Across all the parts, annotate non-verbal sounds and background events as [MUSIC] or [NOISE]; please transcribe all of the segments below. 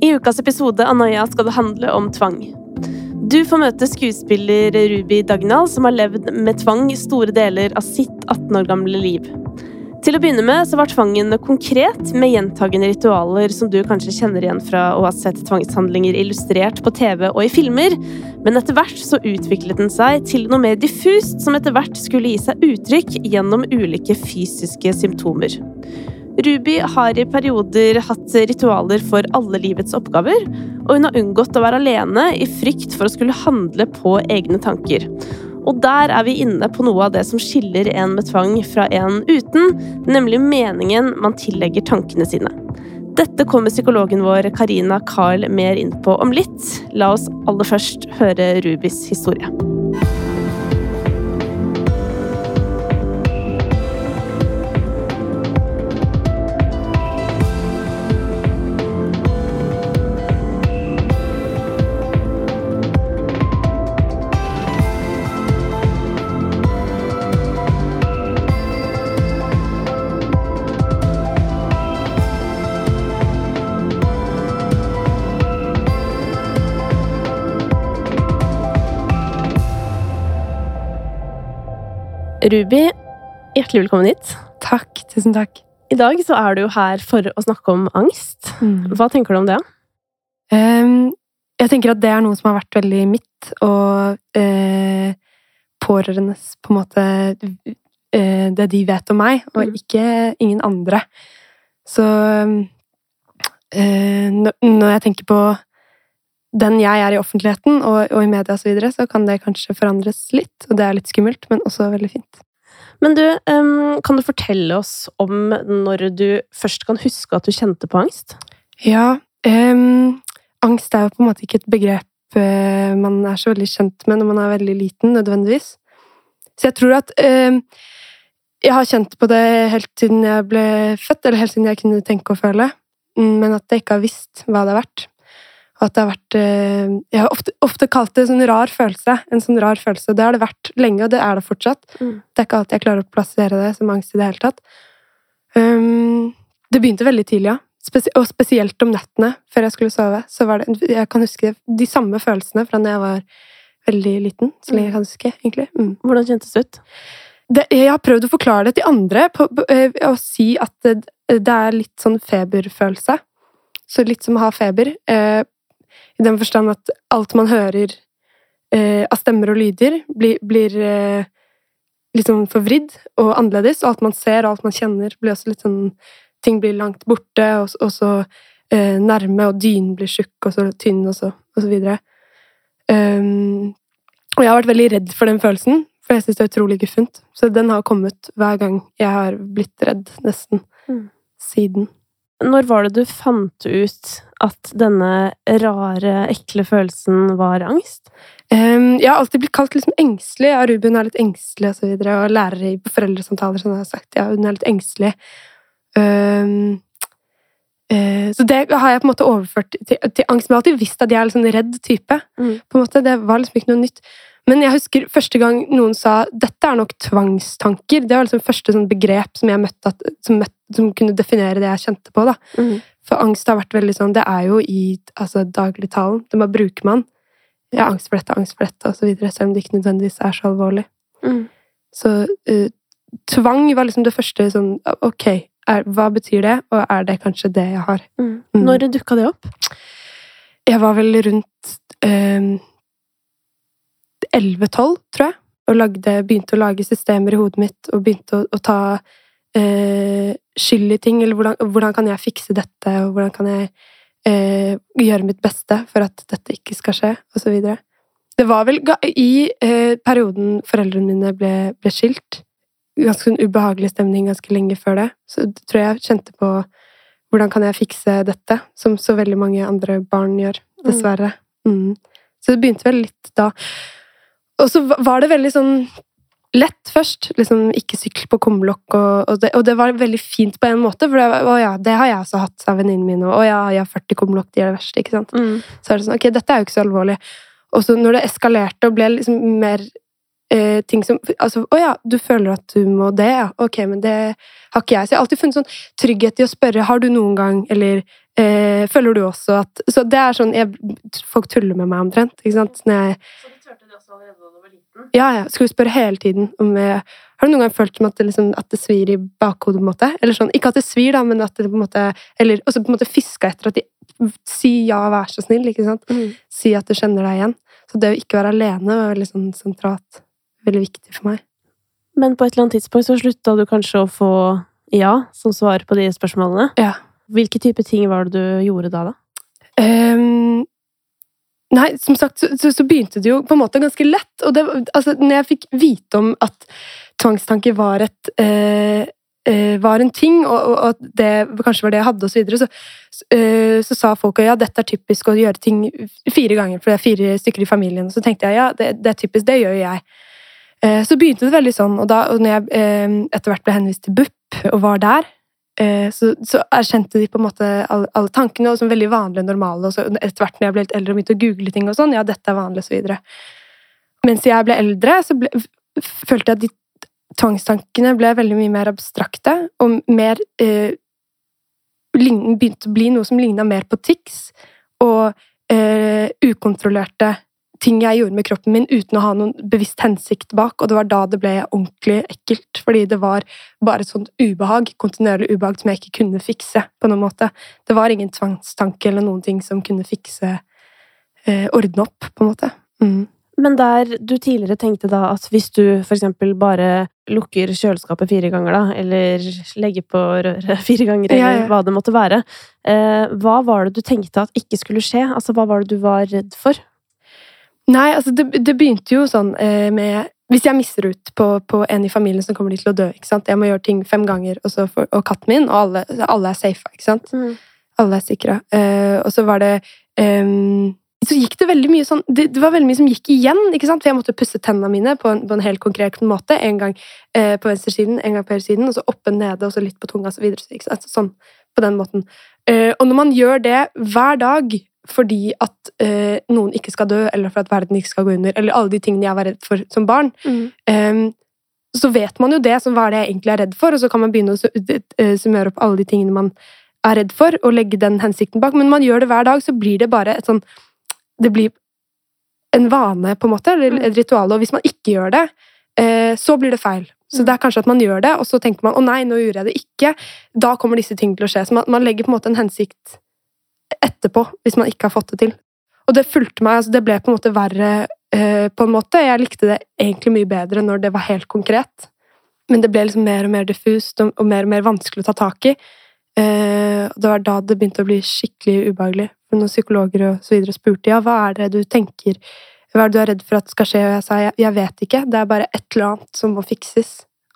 I ukas episode av Noia skal det handle om tvang. Du får møte skuespiller Ruby Dagnall, som har levd med tvang store deler av sitt 18 år gamle liv. Til å begynne med så var tvangen konkret, med gjentagende ritualer som du kanskje kjenner igjen fra å ha sett tvangshandlinger illustrert på TV og i filmer, men etter hvert så utviklet den seg til noe mer diffust, som etter hvert skulle gi seg uttrykk gjennom ulike fysiske symptomer. Ruby har i perioder hatt ritualer for alle livets oppgaver, og hun har unngått å være alene i frykt for å skulle handle på egne tanker. Og der er vi inne på noe av det som skiller en med tvang fra en uten, nemlig meningen man tillegger tankene sine. Dette kommer psykologen vår Karina Carl mer inn på om litt. La oss aller først høre Rubys historie. Ruby, hjertelig velkommen hit. Takk. Tusen takk. I dag så er du her for å snakke om angst. Mm. Hva tenker du om det? Um, jeg tenker at det er noe som har vært veldig mitt, og uh, pårørendes på en måte uh, Det de vet om meg, og Mm. ikke ingen andre. Så uh, når jeg tenker på den jeg er i offentligheten og, og i media og så videre, så kan det kanskje forandres litt, og det er litt skummelt, men også veldig fint. Men du, kan du fortelle oss om når du først kan huske at du kjente på angst? Ja, Um, angst er jo på en måte ikke et begrep eh, man er så veldig kjent med når man er veldig liten, nødvendigvis. Så jeg tror at um, jeg har kjent på det helt siden jeg ble født, eller helt siden jeg kunne tenke og føle, mm, men at jeg ikke har visst hva det har vært. Og at det har vært eh, Jeg har ofte, ofte kalt det en sånn rar følelse. En sånn rar følelse. Det har det vært lenge, og det er det fortsatt. Mm. Det er ikke alltid jeg klarer å plassere det som angst i det hele tatt. Um, det begynte veldig tidlig, ja. Spesi og spesielt om nettene, før jeg skulle sove. Så var det, jeg kan huske de samme følelsene fra da jeg var veldig liten. Så lenge jeg kan huske, egentlig. Mm. Hvordan kjentes det ut? Det, jeg har prøvd å forklare det til andre på, på, å og si at det, det er litt sånn feberfølelse. Så litt som å ha feber. Eh, I den forstand at alt man hører eh, av stemmer og lyder, blir, blir eh, litt sånn forvridd og annerledes. Og alt man ser og alt man kjenner, blir også litt sånn Ting blir langt borte, og, og så eh, nærme, og dynen blir tjukk, og så tynn, og så, og så videre. Um, og jeg har vært veldig redd for den følelsen, for jeg syns det er utrolig guffent. Så den har kommet hver gang jeg har blitt redd, nesten. Mm. Siden. Når var det du fant ut at denne rare, ekle følelsen var angst? Um, jeg har alltid blitt kalt liksom engstelig. Ja, Ruben er litt engstelig, og så videre. Og lærere på foreldresamtaler sånn har sagt ja, hun er litt engstelig. Um, uh, så det har jeg på en måte overført til, til angst. Men jeg har alltid visst at jeg er en sånn redd type. Mm. På en måte, Det var liksom ikke noe nytt. Men jeg husker første gang noen sa 'dette er nok tvangstanker'. Det var liksom første sånn begrep som jeg møtte at, som, møtte, som kunne definere det jeg kjente på. da. Mm. For angst har vært veldig sånn Det er jo i altså, dagligtalen. Det bare bruker man. Jeg har angst for dette, angst for dette, videre, selv om det ikke nødvendigvis er så alvorlig. Mm. Så uh, tvang var liksom det første sånn Ok, er, hva betyr det, og er det kanskje det jeg har? Mm. Mm. Når dukka det opp? Jeg var vel rundt eh, 11-12, tror jeg, og lagde, begynte å lage systemer i hodet mitt, og begynte å, å ta eh, skyld i ting, eller hvordan, hvordan kan jeg fikse dette, og hvordan kan jeg eh, gjøre mitt beste for at dette ikke skal skje, videre. Det var vel i eh, perioden foreldrene mine ble, ble skilt, ganske en ubehagelig stemning ganske lenge før det, så det tror jeg jeg kjente på hvordan kan jeg fikse dette, som så veldig mange andre barn gjør, dessverre. Mm. Så det begynte vel litt da. Og så var det veldig sånn lett først. Liksom ikke sykle på kumlokk, og, og, det, og det var veldig fint på en måte, for det, ja, det har jeg også hatt av venninnen min. og ja, jeg har 40 kumlokk, de er det verste, ikke sant. Mm. Så er det sånn, ok, dette er jo ikke så alvorlig. Og så når det eskalerte og ble liksom mer eh, ting som Altså, å ja, du føler at du må det, ja. Ok, men det har ikke jeg. Så jeg har alltid funnet sånn trygghet i å spørre har du noen gang, eller Eh, føler du også at Så det er sånn jeg, Folk tuller med meg omtrent. ikke sant? Når jeg, Også allerede da du var liten? ja, ja. Skulle spørre hele tiden om jeg Har du noen gang følt som at det, liksom, at det svir i bakhodet? på en måte? Eller sånn, Ikke at det svir, da, men at det på en måte Eller også på en måte fiska etter at de Si ja, vær så snill. ikke sant? Mm. Si at du kjenner deg igjen. Så det å ikke være alene var veldig sånn sentralt. Veldig viktig for meg. Men på et eller annet tidspunkt så slutta du kanskje å få ja som svar på de spørsmålene? Ja. Hvilke type ting var det du gjorde da, da? Ehm, nei, som sagt, så, så, så begynte det jo på en måte ganske lett. Og det, altså, når jeg fikk vite om at tvangstanker var et eh, eh, var en ting, og, at det kanskje var det jeg hadde, og så videre, så, så, eh, sa folk at ja, dette er typisk å gjøre ting fire ganger, for det er fire stykker i familien. Så tenkte jeg ja, det, det er typisk, det gjør jo jeg. Eh, Så begynte det veldig sånn, og da og når jeg etter hvert ble henvist til BUP og var der, så, så erkjente de på en måte alle, alle tankene, og som veldig vanlige normale. Og så etter hvert når jeg ble litt eldre og begynte å google ting, og sånn, ja, dette er vanlig, og så videre. Mens jeg ble eldre, så ble, følte jeg at de tvangstankene ble veldig mye mer abstrakte, og mer eh, Begynte å bli noe som ligna mer på tics, og eh, ukontrollerte ting jeg gjorde med kroppen min uten å ha noen bevisst hensikt bak, og det var da det ble ordentlig ekkelt, fordi det var bare et sånt ubehag, kontinuerlig ubehag, som jeg ikke kunne fikse på noen måte. Det var ingen tvangstanke eller noen ting som kunne fikse eh, Ordne opp, på en måte. Mm. Men der du tidligere tenkte da at hvis du eksempel bare lukker kjøleskapet fire ganger, da, eller legger på røret [LAUGHS] fire ganger, eller Ja, ja. hva det måtte være, eh, hva var det du tenkte at ikke skulle skje? Altså, hva var det du var redd for? Nei, altså det, det begynte jo sånn eh, med Hvis jeg mister ut på, på en i familien, så kommer de til å dø. ikke sant? Jeg må gjøre ting fem ganger, og, så for, og katten min, og alle, alle er safe. ikke sant? Alle er sikra. Eh, og så var det eh, Så gikk det veldig mye sånn det, det var veldig mye som gikk igjen, ikke sant? for jeg måtte pusse tennene mine på en, på en helt konkret måte. En gang eh, på venstresiden, en gang på høyresiden, og så oppe nede, og så litt på tunga, og så videre. så- sant? Sånn, på den måten. Eh, og når man gjør det hver dag fordi at eh, noen ikke skal dø, eller for at verden ikke skal gå under, eller alle de tingene jeg var redd for som barn, Ehm, så vet man jo det så hva er det jeg egentlig er redd for, og så kan man begynne å eh, summere opp alle de tingene man er redd for, og legge den hensikten bak. Men når man gjør det hver dag, så blir det bare et sånn Det blir en vane, på en måte, eller Mm. et ritual. Og hvis man ikke gjør det, eh, så blir det feil. Så Mm. det er kanskje at man gjør det, og så tenker man 'å nei, nå gjorde jeg det ikke'. Da kommer disse tingene til å skje. Så man, man legger på en måte en hensikt etterpå, hvis man ikke har fått det til. Og det fulgte meg. altså Det ble på en måte verre eh, på en måte. Jeg likte det egentlig mye bedre når det var helt konkret. Men det ble liksom mer og mer diffust og, mer og mer vanskelig å ta tak i. Eh, det var da det begynte å bli skikkelig ubehagelig. For når psykologer og så videre spurte ja, hva er det du tenker, hva er det du er redd for at skal skje, og jeg sa jeg, jeg vet ikke, det er bare et eller annet som må fikses.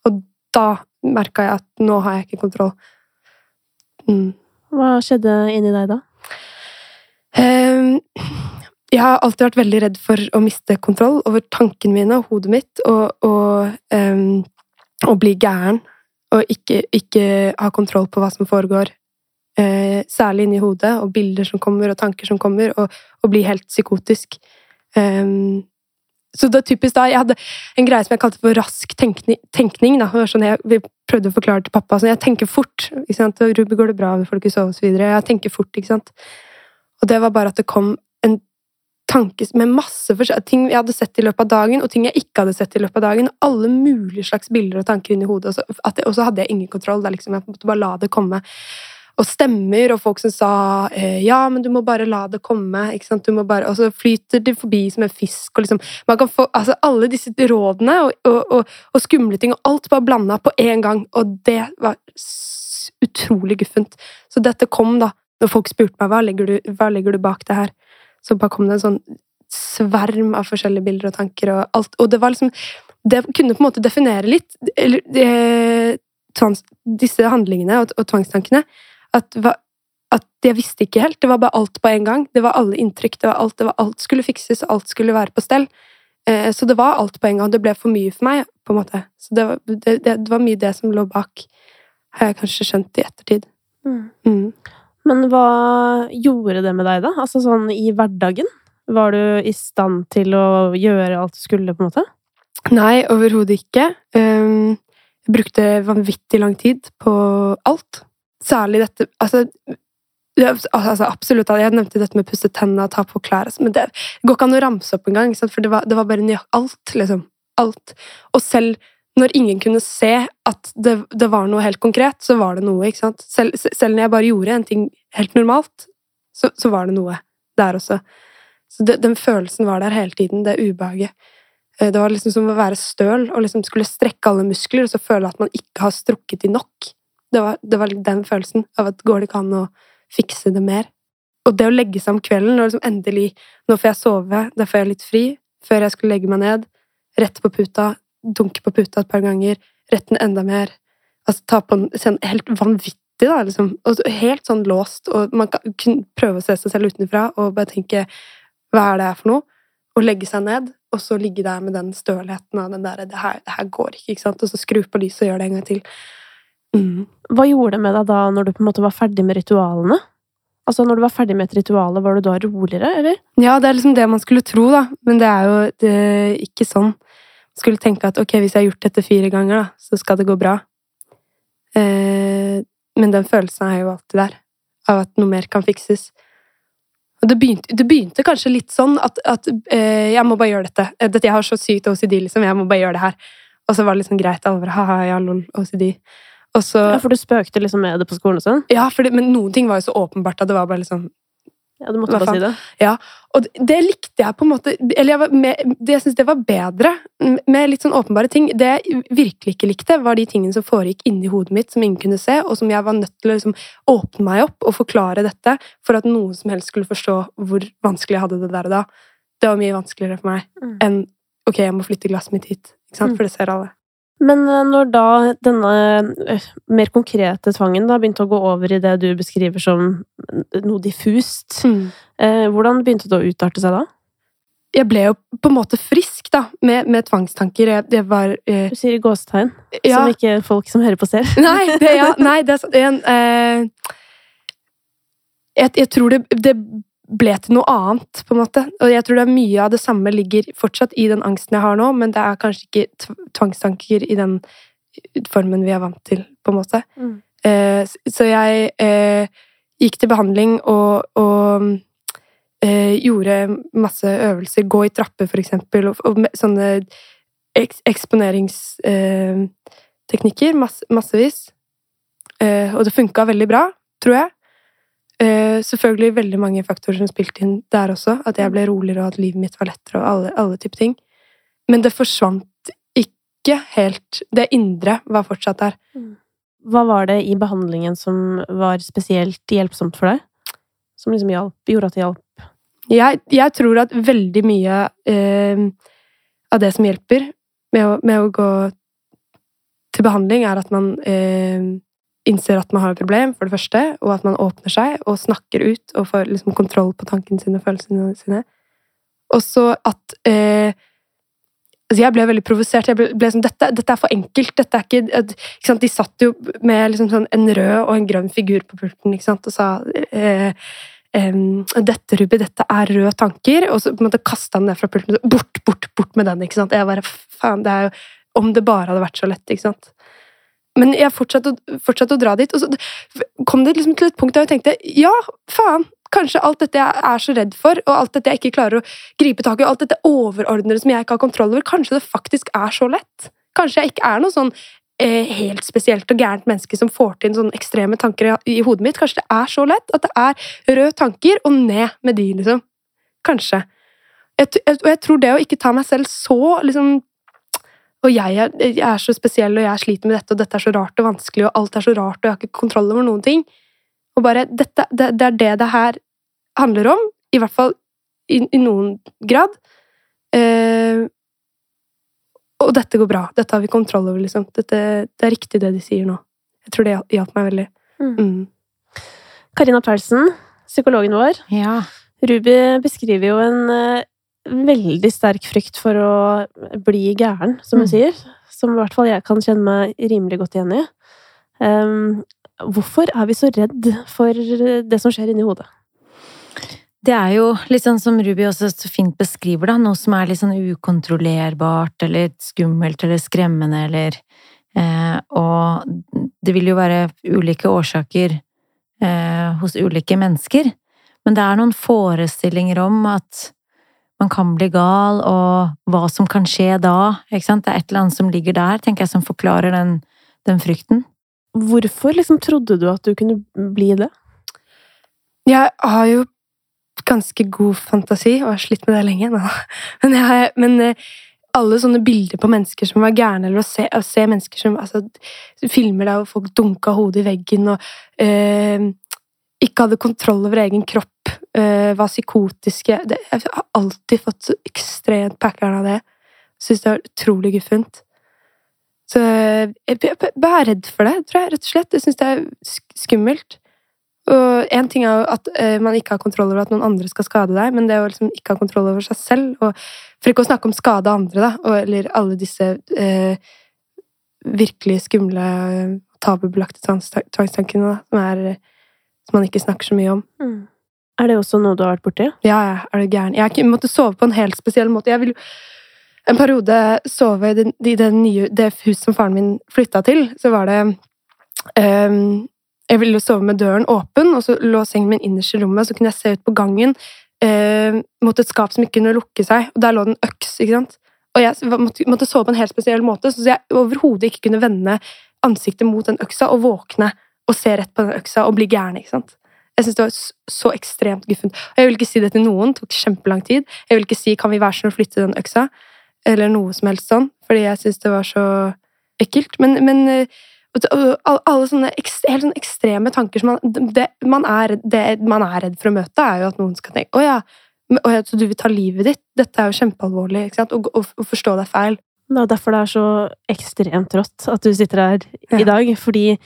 Og da merka jeg at nå har jeg ikke kontroll. Mm. Hva skjedde inni deg da? Ehm, jeg har alltid vært veldig redd for å miste kontroll over tankene mine og hodet mitt, og, og, ehm, og bli gæren. Og ikke, ikke ha kontroll på hva som foregår, eh, særlig inni hodet, og bilder som kommer, og tanker som kommer, og, og bli helt psykotisk. Um, så det er typisk da, Jeg hadde en greie som jeg kalte for rask tenkning. tenkning da. Sånn jeg, vi prøvde å forklare til pappa. Sånn, jeg tenker fort. ikke sant? Ruby, går det bra? Får du ikke sove? Og så. Jeg tenker fort, ikke sant. Og det var bare at det kom en tanke med masse forskjellige ting jeg hadde sett i løpet av dagen, og ting jeg ikke hadde sett i løpet av dagen. og Alle mulige slags bilder og tanker inni hodet. Og så, det, hadde jeg ingen kontroll. Da liksom, jeg måtte bare la det komme. Og stemmer, og folk som sa eh, 'ja, men du må bare la det komme'. bare, Og så flyter det forbi som en fisk. og liksom, man kan få, altså Alle disse rådene og, og, og, og skumle ting, og alt bare blanda på én gang. Og det var utrolig guffent. Så dette kom, da. Når folk spurte meg hva legger du, hva legger du bak det her, så bare kom det en sånn sverm av forskjellige bilder og tanker. Og alt, og det var liksom Det kunne på en måte definere litt eller, de, tvangs, disse handlingene og, og tvangstankene. At, at jeg visste ikke helt. Det var bare alt på en gang. Det var alle inntrykk. Det var alt, det var alt skulle fikses, alt skulle være på stell. Eh, så det var alt på en gang. Det ble for mye for meg, på en måte. Så det var, det, det, var mye det som lå bak, har jeg kanskje skjønt i ettertid. Mm. Men hva gjorde det med deg, da? Altså sånn i hverdagen? Var du i stand til å gjøre alt du skulle, på en måte? Nei, overhodet ikke. Um, jeg brukte vanvittig lang tid på alt. Særlig dette Altså, altså, absolutt. Jeg nevnte dette med å pusse tennene og ta på klær. altså, Men det går ikke an å ramse opp engang, for det var, det var bare nøyaktig alt. liksom. Alt. Og selv når ingen kunne se at det, det, var noe helt konkret, så var det noe. ikke sant? Selv, selv når jeg bare gjorde en ting helt normalt, så, så var det noe der også. Så det, Den følelsen var der hele tiden, det ubehaget. Eh, det var liksom som å være støl og liksom skulle strekke alle muskler, og så føle at man ikke har strukket de nok. Det var, det var den følelsen av at går det ikke an å fikse det mer? Og det å legge seg om kvelden, og liksom endelig Nå får jeg sove, da får jeg litt fri. Før jeg skulle legge meg ned. Rett på puta, dunke på puta et par ganger. Rette den enda mer. Altså ta på sånn helt vanvittig, da, liksom. Og helt sånn låst, og man kan prøve å se seg selv utenfra og bare tenke Hva er det her for noe? Og legge seg ned, og så ligge der med den stølheten av den derre det, det, her går ikke, ikke sant? Og så skru på lyset og gjøre det en gang til. Mm. Hva gjorde det med deg da, når du på en måte var ferdig med ritualene? Altså, når du var ferdig med et ritual, var du da roligere, eller? Ja, det er liksom det man skulle tro, da. Men det er jo det ikke sånn. Skulle tenke at ok, hvis jeg har gjort dette fire ganger, da, så skal det gå bra. Eh, men den følelsen er jo alltid der. Av at noe mer kan fikses. Og det begynte, det begynte kanskje litt sånn at, at eh, jeg må bare gjøre dette. dette. Jeg har så sykt OCD, liksom. Jeg må bare gjøre det her. Og så var det liksom greit. alvor. ha-ha, ja, lol, OCD. Så, ja, For du spøkte liksom med det på skolen og sånn? Ja, det, men noen ting var jo så åpenbart at det var bare liksom Ja, du måtte bare si det? Ja, og det, likte jeg på en måte Eller jeg, med, det, jeg syns det var bedre med litt sånn åpenbare ting. Det jeg virkelig ikke likte, var de tingene som foregikk inni hodet mitt, som ingen kunne se, og som jeg var nødt til å liksom åpne meg opp og forklare dette for at noen som helst skulle forstå hvor vanskelig jeg hadde det der og da. Det var mye vanskeligere for meg mm. enn ok, jeg må flytte glasset mitt hit. Mm. For det ser alle. Men eh, når da denne eh, mer konkrete tvangen da begynte å gå over i det du beskriver som noe diffust, mm. Eh, hvordan begynte det å utarte seg da? Jeg ble jo på en måte frisk, da, med, med tvangstanker. Jeg, jeg var eh, Du sier i gåstegn, ja. som ikke folk som hører på, ser. [LAUGHS] Nei, det, ja, nei, det er sånn eh, jeg, jeg, tror det, det ble til noe annet, på en måte. Og jeg tror det er mye av det samme ligger fortsatt i den angsten jeg har nå, men det er kanskje ikke tvangstanker i den formen vi er vant til, på en måte. Mm. Eh, så jeg eh, gikk til behandling og, og eh, gjorde masse øvelser. Gå i trapper, for eksempel, og, og sånne eks eksponeringsteknikker. Masse, massevis. Eh, og det funka veldig bra, tror jeg. Uh, selvfølgelig veldig mange faktorer som spilte inn der også. At jeg ble roligere, og at livet mitt var lettere, og alle, alle typer ting. Men det forsvant ikke helt. Det indre var fortsatt der. Mm. Hva var det i behandlingen som var spesielt hjelpsomt for deg? Som liksom hjalp, gjorde at det hjalp? Jeg, jeg tror at veldig mye uh, av det som hjelper med å, med å, gå til behandling, er at man uh, innser at man har et problem, for det første, og at man åpner seg og snakker ut og får liksom kontroll på tankene sine og følelsene sine. Og så at eh, altså Jeg ble veldig provosert. Jeg ble, ble sånn, dette, dette, er for enkelt. dette er ikke, ikke sant? De satt jo med liksom sånn en rød og en grønn figur på pulten ikke sant? og sa eh, Um, dette, Ruby, dette er røde tanker. Og så på kasta han det fra pulten. Bort, bort, bort med den. ikke sant? Jeg bare, faen, det er jo Om det bare hadde vært så lett, ikke sant? Men jeg fortsatte, fortsatt å dra dit, og så kom det liksom til et punkt der jeg tenkte ja, faen, kanskje alt dette jeg er så redd for, og alt dette jeg ikke klarer å gripe tak i, og alt dette overordnede som jeg ikke har kontroll over, kanskje det faktisk er så lett? Kanskje jeg ikke er noe sånn eh, helt spesielt og gærent menneske som får til sånne ekstreme tanker i, i, hodet mitt. Kanskje det er så lett at det er røde tanker, og ned med de, liksom. Kanskje. Og jeg, jeg, tror det å ikke ta meg selv så liksom og jeg er, jeg er, så spesiell, og jeg sliter med dette, og dette er så rart og vanskelig, og alt er så rart, og jeg har ikke kontroll over noen ting. Og bare dette, det, det, er det det her handler om, i hvert fall i, i noen grad. Eh, og dette går bra. Dette har vi kontroll over, liksom. Dette, det er riktig, det de sier nå. Jeg tror det hjalp meg veldig. Mm. Mm. Karina Persen, psykologen vår. Ja. Ruby beskriver jo en eh, veldig sterk frykt for å bli gæren, som hun mm. sier. Som i hvert fall jeg kan kjenne meg rimelig godt igjen i. Um, hvorfor er vi så redd for det som skjer inni hodet? Det er jo litt sånn som Ruby også så fint beskriver, da. Noe som er litt sånn ukontrollerbart eller skummelt eller skremmende eller eh, Og det vil jo være ulike årsaker eh, hos ulike mennesker. Men det er noen forestillinger om at man kan bli gal, og hva som kan skje da. Ikke sant? Det er et eller annet som ligger der, tenker jeg, som forklarer den, den frykten. Hvorfor liksom trodde du at du kunne bli det? Jeg har jo ganske god fantasi, og har slitt med det lenge. nå. Men, jeg, men eh, alle sånne bilder på mennesker som var gærne, eller å se, å se mennesker som altså, Filmer der hvor folk dunka hodet i veggen og øh, ikke hadde kontroll over egen kropp, var psykotiske det, Jeg har alltid fått så ekstremt packeren av det. Syns det var utrolig guffent. Så jeg, jeg, er redd for det, tror jeg, rett og slett. Jeg syns det er skummelt. Og én ting er jo at eh, man ikke har kontroll over at noen andre skal skade deg, men det å liksom ikke ha kontroll over seg selv, og for ikke å snakke om skade andre, da, og, eller alle disse eh, virkelig skumle, tabubelagte tvangstankene, som, som man ikke snakker så mye om. Er det også noe du har vært borti? Ja, ja, er du gæren. Jeg måtte sove på en helt spesiell måte. Jeg ville en periode sove i det, i det nye det huset som faren min flytta til. Så var det um, Jeg ville sove med døren åpen, og så lå sengen min innerst i rommet, så kunne jeg se ut på gangen ehm, mot et skap som ikke kunne lukke seg, og der lå det en øks, ikke sant. Og jeg måtte, måtte sove på en helt spesiell måte, så jeg overhodet ikke kunne vende ansiktet mot den øksa og våkne og se rett på den øksa og bli gæren, ikke sant. Jeg synes det var så ekstremt guffent. Og jeg vil ikke si det til noen, det tok kjempelang tid. Jeg vil ikke si 'kan vi være sånn å flytte den øksa', eller noe som helst sånn, fordi jeg synes det var så ekkelt. Men, men eh, alle, sånne helt sånne ekstreme tanker som man, det, man, er, det man er redd for å møte, er jo at noen skal tenke 'å ja, å ja, så du vil ta livet ditt'? Dette er jo kjempealvorlig, ikke sant? Og forstå deg feil. Det er derfor det er så ekstremt rått at du sitter her Ja. i dag. Fordi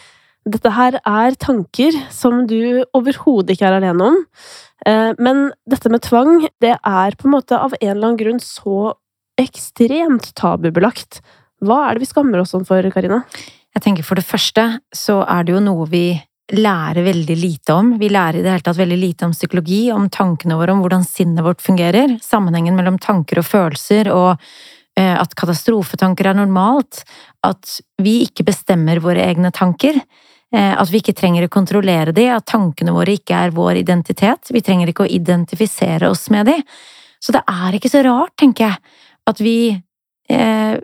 dette her er tanker som du overhodet ikke er alene om. Eh, Men dette med tvang, det er på en måte av en eller annen grunn så ekstremt tabubelagt. Hva er det vi skammer oss om for, Karina? Jeg tenker For det første så er det jo noe vi lærer veldig lite om. Vi lærer i det hele tatt veldig lite om psykologi, om tankene våre, om hvordan sinnet vårt fungerer. Sammenhengen mellom tanker og følelser, og eh, at katastrofetanker er normalt. At vi ikke bestemmer våre egne tanker. Eh, At vi ikke trenger å kontrollere de, at tankene våre ikke er vår identitet. Vi trenger ikke å identifisere oss med de. Så det er ikke så rart, tenker jeg, at vi eh,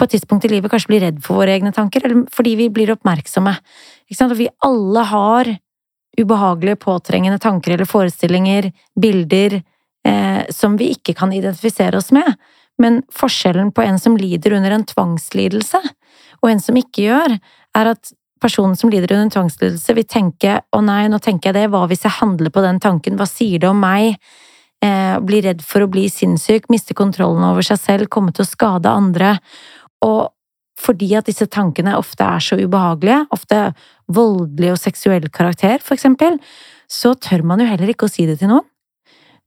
på et tidspunkt i livet kanskje blir redd for våre egne tanker, eller fordi vi blir oppmerksomme. Og vi alle har ubehagelige, påtrengende tanker eller forestillinger, bilder, eh, som vi ikke kan identifisere oss med. Men forskjellen på en som lider under en tvangslidelse, og en som ikke gjør, er at personen som lider under tvangslidelse, vil tenke 'å nei, nå tenker jeg det, hva hvis jeg handler på den tanken, hva sier det om meg'? Eh, bli redd for å bli sinnssyk, miste kontrollen over seg selv, komme til å skade andre. Og fordi at disse tankene ofte er så ubehagelige, ofte voldelig og seksuell karakter, for eksempel, så tør man jo heller ikke å si det til noen.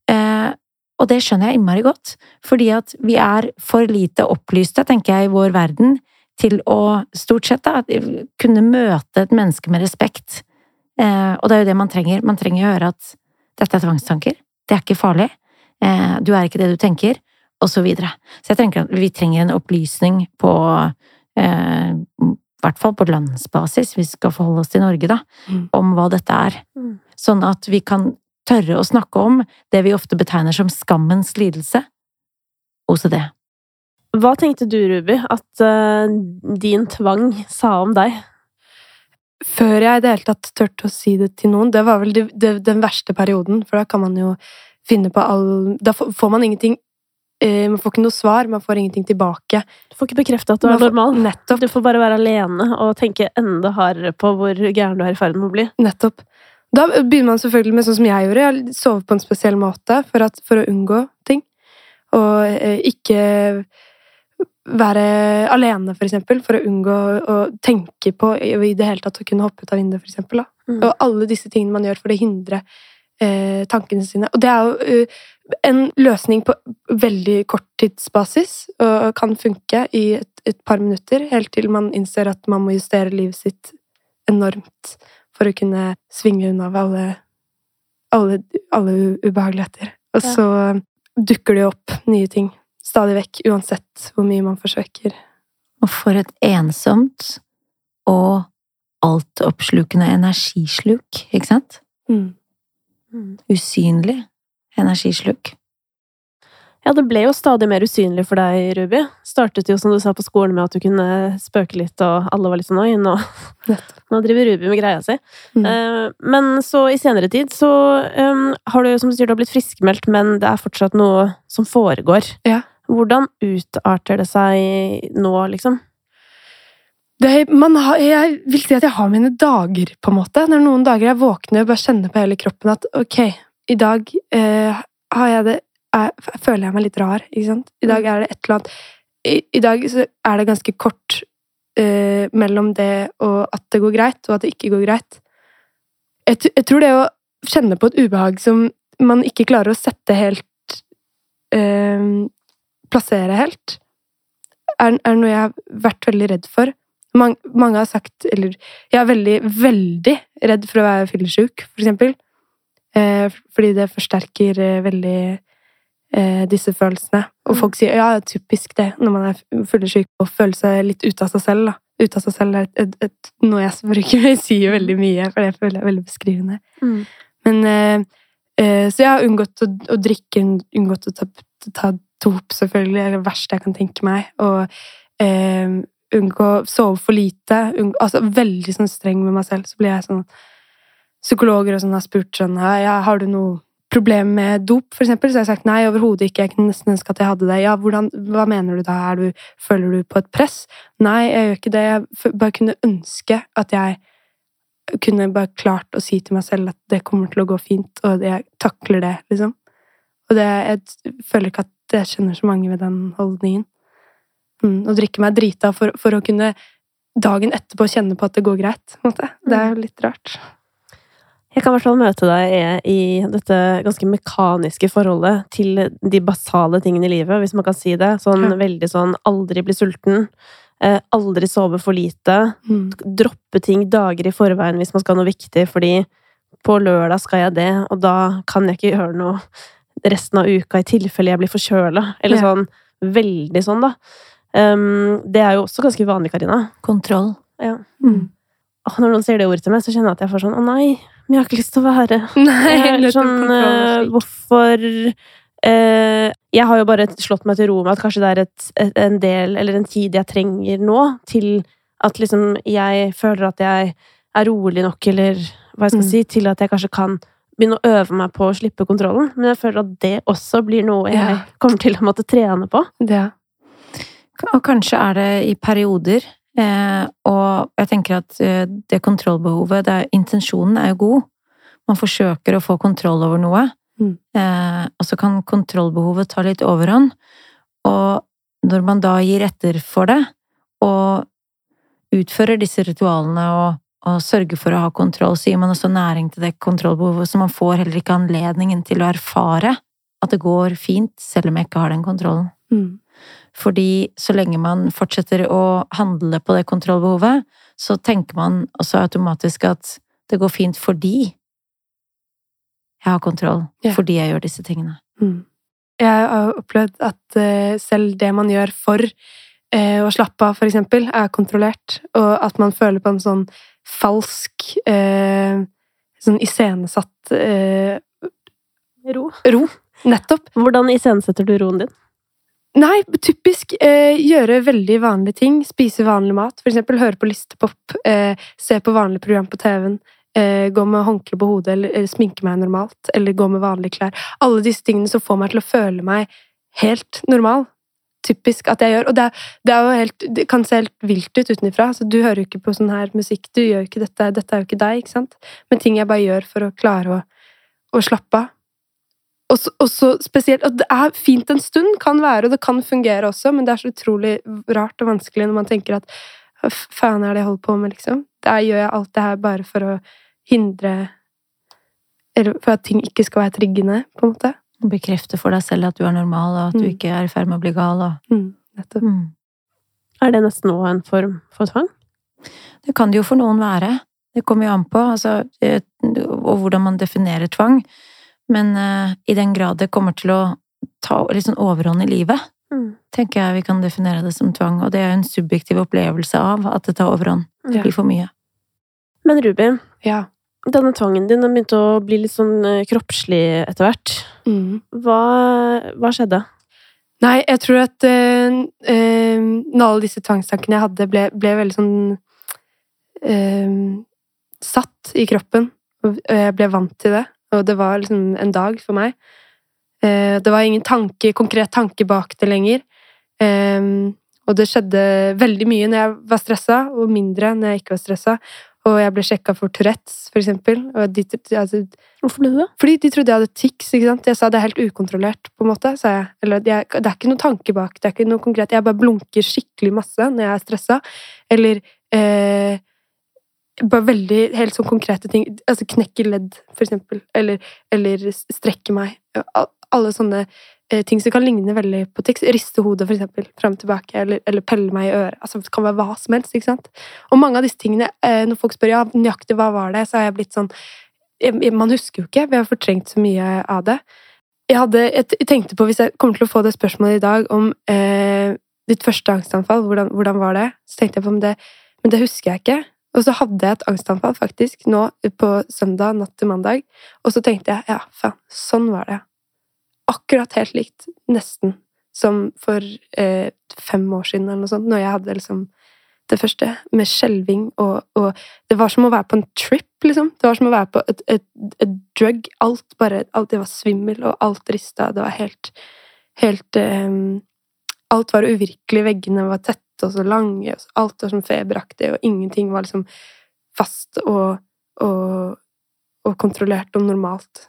Eh, og det skjønner jeg innmari godt, fordi at vi er for lite opplyste, tenker jeg, i vår verden, til å stort sett da, kunne møte et menneske med respekt. Eh, og det er jo det man trenger. Man trenger å høre at dette er tvangstanker, det er ikke farlig, eh, du er ikke det du tenker, og så videre. Så jeg tenker at vi trenger en opplysning på eh, i hvert fall på landsbasis, vi skal forholde oss til Norge, da, Mm. om hva dette er. Mm. Sånn at vi kan tørre å snakke om det vi ofte betegner som skammens lidelse, OCD. Hva tenkte du, Ruby, at uh, din tvang sa om deg? Før jeg i det hele tatt turte å si det til noen, det var vel det, det, den verste perioden, for da kan man jo finne på all Da får man ingenting eh, Man får ikke noe svar, man får ingenting tilbake. Du får ikke bekrefta at du Man er normal. Nettopp. Du får bare være alene og tenke enda hardere på hvor gæren du er i ferd med å bli. Nettopp. Da begynner man selvfølgelig med sånn som jeg gjorde. Jeg sover på en spesiell måte for, at, for å unngå ting. Og eh, ikke være alene, for eksempel, for å unngå å tenke på i det hele tatt å kunne hoppe ut av vinduet. Da. Mm. Og alle disse tingene man gjør for å hindre eh, tankene sine. Og det er jo eh, en løsning på veldig korttidsbasis, og kan funke i et, et par minutter, helt til man innser at man må justere livet sitt enormt for å kunne svinge unna alle, alle, alle ubehageligheter. Og så dukker det opp nye ting stadig vekk, uansett hvor mye man forsøker. Og for et ensomt og altoppslukende energisluk, ikke sant? Mm. Usynlig energisluk. Ja, det ble jo stadig mer usynlig for deg, Ruby. Startet jo, som du sa, på skolen med at du kunne spøke litt, og alle var litt sånn oi, nå, nå driver Ruby med greia si. Mm. Uh, men så i senere tid så um, har du, som du sier, du har blitt friskmeldt, men det er fortsatt noe som foregår. Ja. Hvordan utarter det seg nå, liksom? Det, har, jeg vil si at jeg har mine dager, på en måte. Når noen dager jeg våkner og bare kjenner på hele kroppen at ok, i dag eh, har jeg det er, Føler jeg meg litt rar, ikke sant? I dag er det et eller annet I, i dag er det ganske kort eh, mellom det og at det går greit, og at det ikke går greit. Jeg, jeg tror det å kjenne på et ubehag som man ikke klarer å sette helt eh, Plassere helt, er, er noe jeg har vært veldig redd for. Mange, mange har sagt Eller jeg er veldig, veldig redd for å være fyllesyk, for eksempel. Eh, fordi det forsterker eh, veldig eh, disse følelsene. Og Mm. folk sier ja, det er typisk det når man er fyllesyk, å føle seg litt ute av seg selv. da. Ute av seg selv er et, et, et, noe jeg bruker jeg sier veldig mye, for det føler jeg er veldig beskrivende. Men eh, eh, Så jeg har unngått å, å drikke, unngått å ta, ta dop, selvfølgelig. Det er det verste jeg kan tenke meg. Og eh, unngå å sove for lite. Unngå, altså veldig sånn streng med meg selv. Så blir jeg sånn Psykologer og sånn har spurt sånn ja, Har du noe problem med dop, for eksempel? Så har jeg sagt nei, overhodet ikke. Jeg kunne nesten ønske at jeg hadde det. Ja, hvordan, hva mener du da? Du, føler du på et press? Nei, jeg gjør ikke det. Jeg bare kunne ønske at jeg kunne bare klart å si til meg selv at det kommer til å gå fint, og jeg takler det, liksom. Og det, jeg føler ikke at jeg kjenner så mange ved den holdningen. Mm, å drikke meg drita for, for å kunne dagen etterpå kjenne på at det går greit. Det er jo litt rart. Jeg kan i hvert fall møte deg i dette ganske mekaniske forholdet til de basale tingene i livet, hvis man kan si det. Sånn Ja. veldig sånn aldri bli sulten, eh, aldri sove for lite, Mm. droppe ting dager i forveien hvis man skal ha noe viktig, fordi på lørdag skal jeg det, og da kan jeg ikke gjøre noe resten av uka i tilfelle jeg blir forkjøla. Eller Ja. sånn veldig sånn, da. Um, det er jo også ganske vanlig, Karina. Kontroll. Ja. Mm. Og når noen sier det ordet til meg, så kjenner jeg at jeg får sånn Å nei, men jeg har ikke lyst til å være Nei, Eller sånn, slik. hvorfor uh, Jeg har jo bare slått meg til ro med at kanskje det er et, et, en del, eller en tid jeg trenger nå, til at liksom jeg føler at jeg er rolig nok, eller hva jeg skal Mm. si, til at jeg kanskje kan begynne å øve meg på å slippe kontrollen. Men jeg føler at det også blir noe jeg Ja. kommer til å måtte trene på. Ja. Og kanskje er det i perioder. Eh, og jeg tenker at eh, det kontrollbehovet, det er, intensjonen er jo god. Man forsøker å få kontroll over noe. Mm. Eh, og så kan kontrollbehovet ta litt overhånd. Og når man da gir etter for det, og utfører disse ritualene og, og sørger for å ha kontroll, så gir man også næring til det kontrollbehovet, så man får heller ikke anledningen til å erfare at det går fint, selv om jeg ikke har den kontrollen. Mm. Fordi så lenge man fortsetter å handle på det kontrollbehovet, så tenker man også automatisk at det går fint fordi jeg har kontroll. Ja. Fordi jeg gjør disse tingene. Mm. Jeg har opplevd at eh, selv det man gjør for eh, å slappe av, for eksempel, er kontrollert, og at man føler på en sånn falsk eh, Sånn iscenesatt eh, Ro. ro. Nettopp. Hvordan iscenesetter du roen din? Nei, typisk eh, gjøre veldig vanlige ting. Spise vanlig mat. For eksempel høre på listepop. Eh, se på vanlig program på TV-en. Eh, gå med håndkle på hodet, eller, eller sminke meg normalt. Eller gå med vanlige klær. Alle disse tingene som får meg til å føle meg helt normal. Typisk at jeg gjør. Og det, det, helt, det kan se helt vilt ut utenfra. Du hører jo ikke på sånn her musikk. Du gjør jo ikke dette. Dette er jo ikke deg, ikke sant? Men ting jeg bare gjør for å klare å, å slappe av. Og så, og så spesielt Og det er fint en stund, kan være, og det kan fungere også, men det er så utrolig rart og vanskelig når man tenker at hva faen er det jeg holder på med, liksom? Der gjør jeg alt det her bare for å hindre Eller for at ting ikke skal være triggende, på en måte. Bekrefte for deg selv at du er normal, og at du Mm. ikke er i ferd med å bli gal. Og... Mm, nettopp. Mm. Er det nesten òg en form for tvang? Det kan det jo for noen være. Det kommer jo an på, altså, eh, og hvordan man definerer tvang. Men uh, i den grad det kommer til å ta litt sånn overhånd i livet, tenker jeg vi kan definere det som tvang. Og det er jo en subjektiv opplevelse av at det tar overhånd. Det blir for mye. Men Ruben, Ja. Denne tvangen din den begynte å bli litt sånn eh, kroppslig etter hvert. Mm. Hva, hva skjedde? Nei, jeg tror at øh, øh, alle disse tvangstankene jeg hadde, ble, ble veldig sånn øh, satt i kroppen, og jeg ble vant til det, og det var liksom en dag for meg. Det var ingen tanke, konkret tanke bak det lenger. Og det skjedde veldig mye når jeg var stressa, og mindre når jeg ikke var stressa. Og jeg ble sjekka for Tourettes, for eksempel. De, altså, Hvorfor ble du det? fordi de trodde jeg hadde tics. ikke sant? Jeg sa det er helt ukontrollert, på en måte. sa jeg. Eller det er, det er ikke noen tanke bak. det er ikke noe konkret. Jeg bare blunker skikkelig masse når jeg er stressa. Eller eh, bare veldig helt sånn konkrete ting. Altså knekke ledd, for eksempel. Eller, eller strekke meg. Al- Alle sånne eh, ting som kan ligne veldig på tics. Riste hodet, for eksempel. Fram og tilbake. Eller, eller pelle meg i øret. Altså, det kan være hva som helst. ikke sant? Og mange av disse tingene, eh, når folk spør ja, nøyaktig hva var det, så har jeg blitt sånn Man husker jo ikke. Vi har fortrengt så mye av det. Jeg, hadde, jeg tenkte på, hvis jeg kommer til å få det spørsmålet i dag om eh, ditt første angstanfall, hvordan, hvordan var det? Så tenkte jeg på om det Men det husker jeg ikke. Og så hadde jeg et angstanfall faktisk nå på søndag natt til mandag. Og så tenkte jeg ja, faen, sånn var det. Akkurat helt likt, nesten, som for eh, fem år siden eller noe sånt, når jeg hadde liksom det første, med skjelving og, og Det var som å være på en trip, liksom. Det var som å være på et, et, et drug. Alt bare alt, Det var svimmel, og alt rista. Det var helt Helt eh, Alt var uvirkelig. Veggene var tette og så lange. og Alt var som feberaktig, og ingenting var liksom fast og, og, og kontrollert og normalt.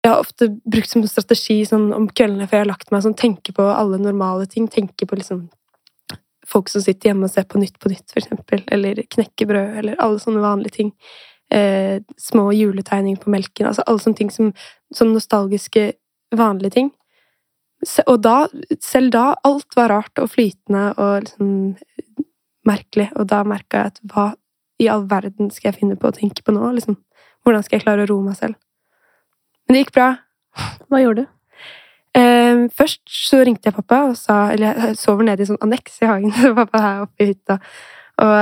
Jeg har ofte brukt som strategi sånn om kveldene før jeg har lagt meg, sånn tenke på alle normale ting. Tenke på liksom folk som sitter hjemme og ser på Nytt på Nytt, for. Eller knekkebrød, eller alle sånne vanlige ting. Eh, små juletegninger på melken. Altså alle sånne ting som som nostalgiske, vanlige ting. Og da, selv da, alt var rart og flytende og liksom merkelig. Og da merka jeg at hva i all verden skal jeg finne på å tenke på nå? Liksom? Hvordan skal jeg klare å roe meg selv? Men det gikk bra. Hva gjorde du? Um, først så ringte jeg pappa og sa Eller jeg sover nede i sånn anneks i hagen. [LAUGHS] Så pappa her oppe i hytta. Og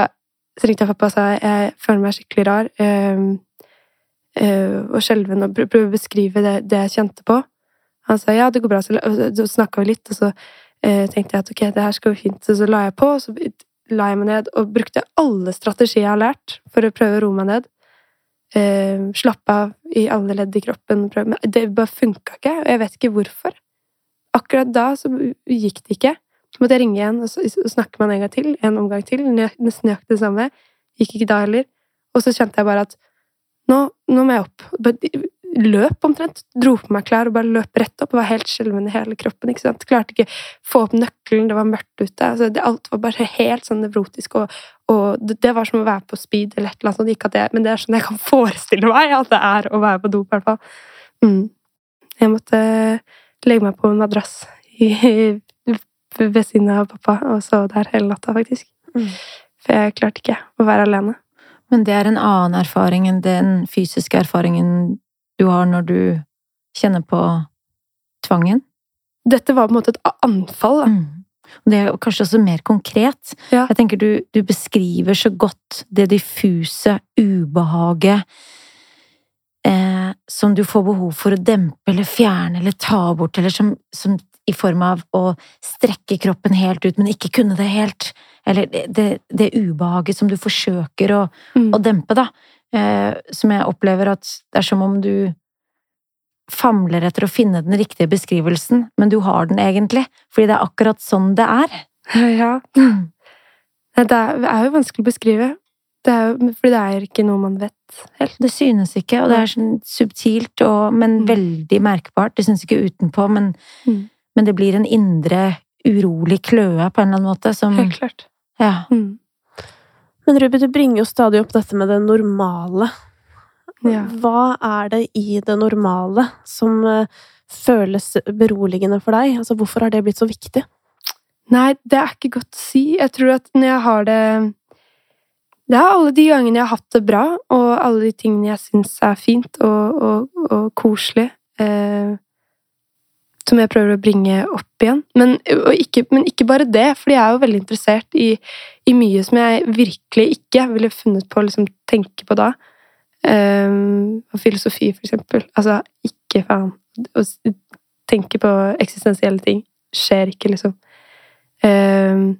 så ringte jeg pappa og sa jeg føler meg skikkelig rar. um, uh, og skjelven og prøvde å beskrive det, det jeg kjente på. Han sa ja, det går bra. Så, så snakka vi litt, og så uh, tenkte jeg at ok, det her skal jo fint. Så, så la jeg på, og så la jeg meg ned og brukte alle strategier jeg har lært for å prøve å roe meg ned. Eh, slappe av i alle ledd i kroppen. Men det bare funka ikke, og jeg vet ikke hvorfor. Akkurat da så gikk det ikke. Så måtte jeg ringe igjen og, snakke med han en gang til. En omgang til. Nesten nøyaktig det samme. Gikk ikke da heller. Og så kjente jeg bare at nå, nå må jeg opp. Løp omtrent. Dro på meg klær og bare løp rett opp. Og var helt skjelven i hele kroppen. ikke sant? Klarte ikke få opp nøkkelen, det var mørkt ute. Altså, det, alt var bare helt sånn nevrotisk. Og, og det, det var som å være på speed eller et eller annet sånt. Ikke at jeg, men det er sånn jeg kan [LAUGHS] forestille meg at det er å være på do, i hvert fall. Mm. Jeg måtte legge meg på en madrass i, ved siden av pappa og sove der hele natta, faktisk. Mm. For jeg klarte ikke å være alene. Men det er en annen erfaring enn den fysiske erfaringen du har når du kjenner på tvangen. Dette var på en måte et anfall. Da. Mm. Det er kanskje også mer konkret. Ja. Jeg tenker du, du beskriver så godt det diffuse ubehaget eh, som du får behov for å dempe eller fjerne eller ta bort, eller som, som i form av å strekke kroppen helt ut, men ikke kunne det helt. Eller det, det, det ubehaget som du forsøker å, Mm. å dempe, da. Eh, som jeg opplever at det er som om du famler etter å finne den riktige beskrivelsen, men du har den egentlig, fordi det er akkurat sånn det er. Ja. Det er, det er jo vanskelig å beskrive. Det er jo, fordi det er ikke noe man vet helt. Det synes ikke, og det er sånn subtilt, og, men Mm. veldig merkbart. Det synes ikke utenpå, men, Mm. men det blir en indre urolig kløe på en eller annen måte, som Helt klart. Ja. Mm. Men Ruby, du bringer jo stadig opp dette med det normale. Ja. Hva er det i det normale som eh, føles beroligende for deg? Altså, hvorfor har det blitt så viktig? Nei, det er ikke godt å si. Jeg tror at når jeg har det Det er alle de gangene jeg har hatt det bra, og alle de tingene jeg syns er fint og, og, og koselig. Eh, som jeg prøver å bringe opp igjen. Men, ikke, men ikke, bare det, for jeg er jo veldig interessert i, i, mye som jeg virkelig ikke ville funnet på å liksom, tenke på da. Um, filosofi, for eksempel. Altså, ikke faen. Å tenke på eksistensielle ting skjer ikke, liksom. Um,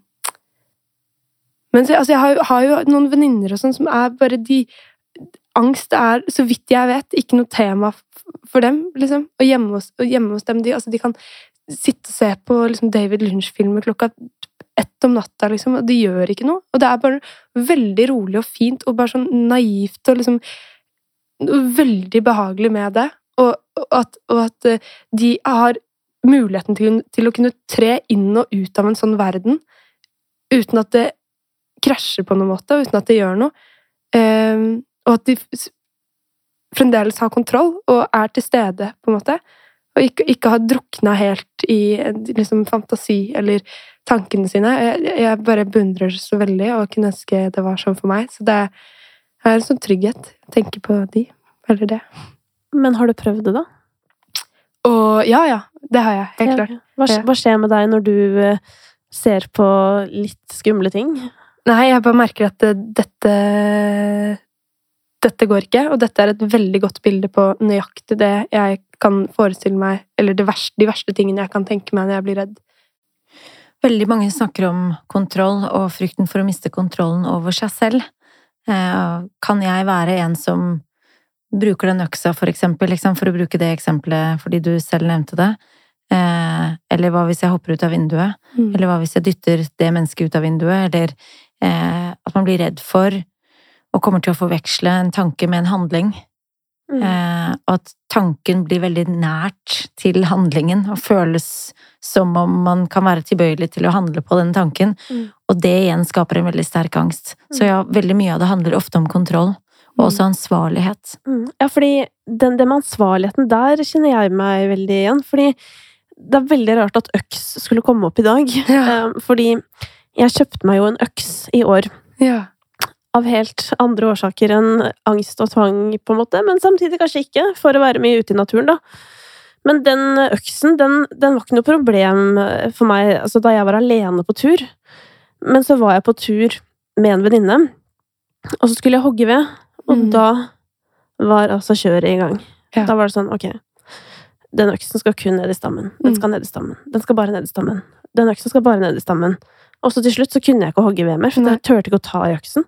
men altså, jeg har, har, jo noen venninner og sånn som er bare de Angst er, så vidt jeg vet, ikke noe tema for dem, liksom. Og hjemme hos, og hjemme hos dem de, altså, de kan sitte og se på liksom, David Lynch-filmer klokka ett om natta, liksom, og det gjør ikke noe. Og det er bare veldig rolig og fint og bare sånn naivt og liksom Veldig behagelig med det. Og, og, at, og at, eh, de har muligheten til, til, å kunne tre inn og ut av en sånn verden uten at det krasjer på noen måte, og uten at det gjør noe. Um, og at de fremdeles har kontroll og er til stede, på en måte. Og ikke, ikke har drukna helt i liksom, fantasi eller tankene sine. Jeg, jeg bare beundrer så veldig og kunne ønske det var sånn for meg. Så det er en sånn trygghet å tenke på de, eller det. Men har du prøvd det, da? Og ja, ja. Det har jeg. Helt klart. Hva, hva skjer med deg når du eh, ser på litt skumle ting? Nei, jeg bare merker at dette dette går ikke, og dette er et veldig godt bilde på nøyaktig det jeg kan forestille meg, eller verste, de verste tingene jeg kan tenke meg når jeg blir redd. Veldig mange snakker om kontroll og frykten for å miste kontrollen over seg selv. Eh, kan jeg være en som bruker den øksa, for eksempel, for å bruke det eksempelet fordi du selv nevnte det? Eh, eller hva hvis jeg hopper ut av vinduet? Mm. Eller hva hvis jeg dytter det mennesket ut av vinduet? Eller eh, at man blir redd for og kommer til å forveksle en tanke med en handling. Mm. Eh, og at tanken blir veldig nært til handlingen og føles som om man kan være tilbøyelig til å handle på den tanken. Mm. Og det igjen skaper en veldig sterk angst. Så ja, veldig mye av det handler ofte om kontroll. Og også mm. ansvarlighet. Mm. Ja, fordi den, den med ansvarligheten, der kjenner jeg meg veldig igjen. Fordi det er veldig rart at øks skulle komme opp i dag. Ja. Eh, fordi jeg kjøpte meg jo en øks i år. Ja av helt andre årsaker enn angst og tvang, på en måte, men samtidig kanskje ikke, for å være mye ute i naturen, da. Men den øksen, den, den var ikke noe problem for meg altså, da jeg var alene på tur. Men så var jeg på tur med en venninne, og så skulle jeg hogge ved, og mm. da var altså kjøret i gang. Ja. Da var det sånn, ok, den øksen skal kun ned i stammen. Den mm. skal ned i stammen. Den skal bare ned i stammen. Den øksen skal bare ned i stammen. Og så til slutt så kunne jeg ikke hogge ved mer, for jeg turte ikke å ta i øksen.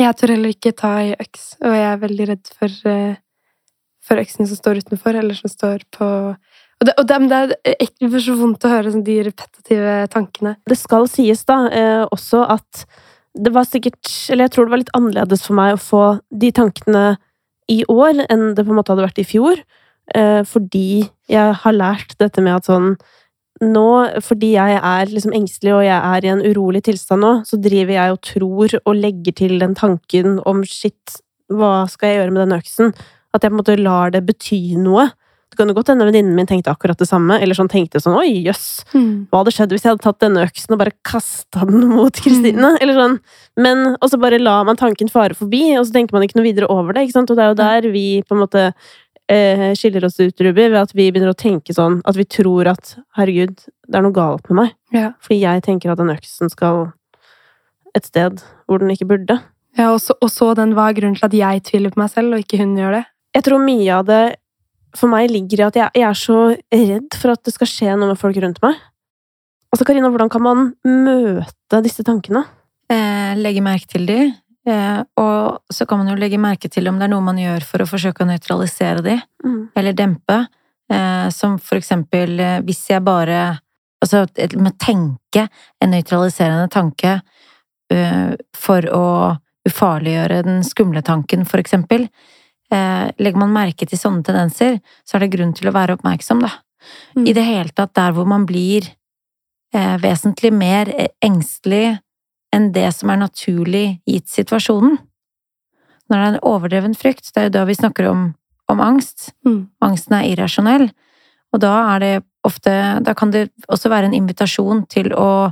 Jeg tør heller ikke ta i øks, og jeg er veldig redd for, uh, for øksen som står utenfor, eller som står på og det, og det, det er egentlig så vondt å høre sånn, de repetitive tankene. Det skal sies da eh, også at det var sikkert Eller jeg tror det var litt annerledes for meg å få de tankene i år enn det på en måte hadde vært i fjor. Eh, fordi jeg har lært dette med at sånn nå, fordi jeg er liksom engstelig og jeg er i en urolig tilstand nå, så driver jeg og tror og legger til den tanken om shit, hva skal jeg gjøre med den øksen? At jeg på en måte lar det bety noe. Det kan jo godt hende venninnen min tenkte akkurat det samme, eller sånn tenkte sånn oi, jøss, mm. hva hadde skjedd hvis jeg hadde tatt denne øksen og bare kasta den mot Kristine? Mm. Eller sånn. Men og så bare lar man tanken fare forbi, og så tenker man ikke noe videre over det, ikke sant? Og det er jo der vi på en måte eh, skiller oss ut, Ruby, ved at vi begynner å tenke sånn at vi tror at herregud, det er noe galt med meg. Ja. Fordi jeg tenker at den øksen skal et sted hvor den ikke burde. Ja, og så, og så den hva er grunnen til at jeg tviler på meg selv, og ikke hun gjør det? Jeg tror mye av det for meg ligger i at jeg, jeg er så redd for at det skal skje noe med folk rundt meg. Altså, Karina, hvordan kan man møte disse tankene? Eh, legge merke til de, Eh, og så kan man jo legge merke til om det er noe man gjør for å forsøke å nøytralisere de, mm. eller dempe. Eh, som for eksempel eh, hvis jeg bare Altså med tenke en nøytraliserende tanke for å ufarliggjøre den skumle tanken, for eksempel. Legger man merke til sånne tendenser, så er det grunn til å være oppmerksom, da. Mm. I det hele tatt der hvor man blir vesentlig mer engstelig enn det som er naturlig gitt situasjonen. Når det er en overdreven frykt, det er jo da vi snakker om, om angst. Mm. Angsten er irrasjonell, og da er det ofte Da kan det også være en invitasjon til å,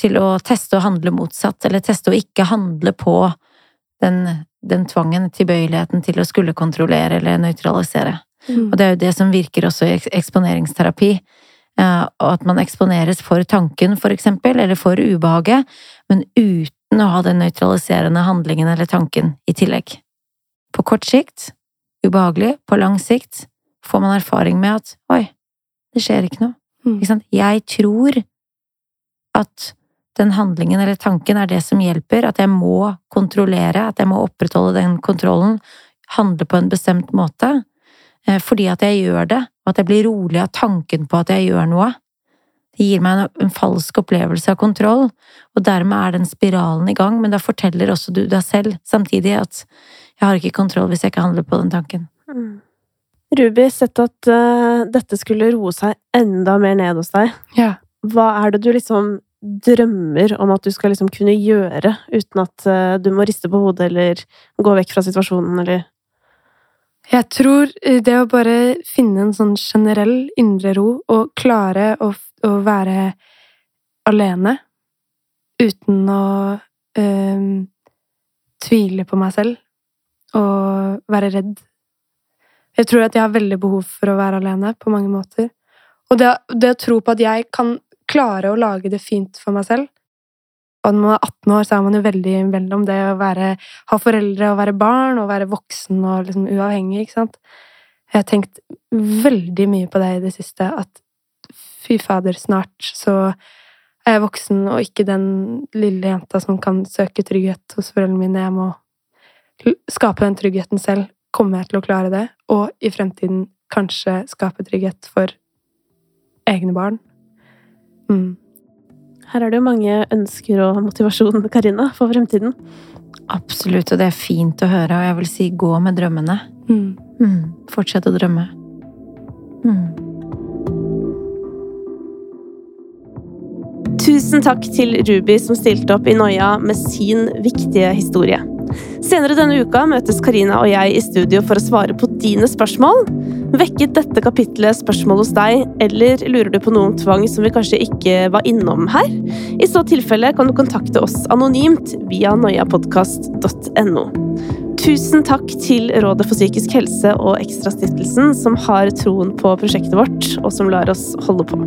til å teste å handle motsatt, eller teste å ikke handle på den, den tvangen, tilbøyeligheten til å skulle kontrollere eller nøytralisere. Mm. Og det er jo det som virker også i eksponeringsterapi. Eh, Og at man eksponeres for tanken, for eksempel, eller for ubehaget, men uten å ha den nøytraliserende handlingen eller tanken i tillegg. På kort sikt ubehagelig, på lang sikt får man erfaring med at oi, det skjer ikke noe. Mm. Ikke sant? Jeg tror at den handlingen eller tanken er det som hjelper, at jeg må kontrollere, at jeg må opprettholde den kontrollen, handle på en bestemt måte, eh, fordi at jeg gjør det, og at jeg blir rolig av tanken på at jeg gjør noe. Det gir meg en, en falsk opplevelse av kontroll, og dermed er den spiralen i gang, men da forteller også du deg selv samtidig at jeg har ikke kontroll hvis jeg ikke handler på den tanken. Mm. Ruby, sett at uh, dette skulle roe seg enda mer ned hos deg. Ja. Hva er det du liksom drømmer om at du skal liksom kunne gjøre uten at uh, du må riste på hodet eller gå vekk fra situasjonen, eller Jeg tror eh, det å bare finne en sånn generell indre ro, og klare å, å være alene uten å øh, tvile på meg selv og være redd. Jeg tror at jeg har veldig behov for å være alene på mange måter. Og det, det å tro på at jeg kan klare å lage det fint for meg selv Og når man er 18 år, så er man jo veldig mellom det å være, ha foreldre og være barn og være voksen og liksom uavhengig, ikke sant. Jeg har tenkt veldig mye på det i det siste, at fy fader, snart så er jeg voksen og ikke den lille jenta som kan søke trygghet hos foreldrene mine. Jeg må skape den tryggheten selv. Kommer jeg til å klare det? Og i fremtiden kanskje skape trygghet for egne barn. Mm. Her er det jo mange ønsker og motivasjon, Karina, for fremtiden. Absolutt, og det er fint å høre, og jeg vil si gå med drømmene. Mm. Mm, fortsett å drømme. Mm. Tusen takk til Ruby som stilte opp i Noia med sin viktige historie. Senere denne uka møtes Karina og jeg i studio for å svare på dine spørsmål. Vekket dette kapitlet spørsmål hos deg, eller lurer du på noe om tvang som vi kanskje ikke var innom her? I så tilfelle kan du kontakte oss anonymt via noiapodkast.no. Tusen takk til Rådet for psykisk helse og Ekstrastiftelsen, som har troen på prosjektet vårt, og som lar oss holde på.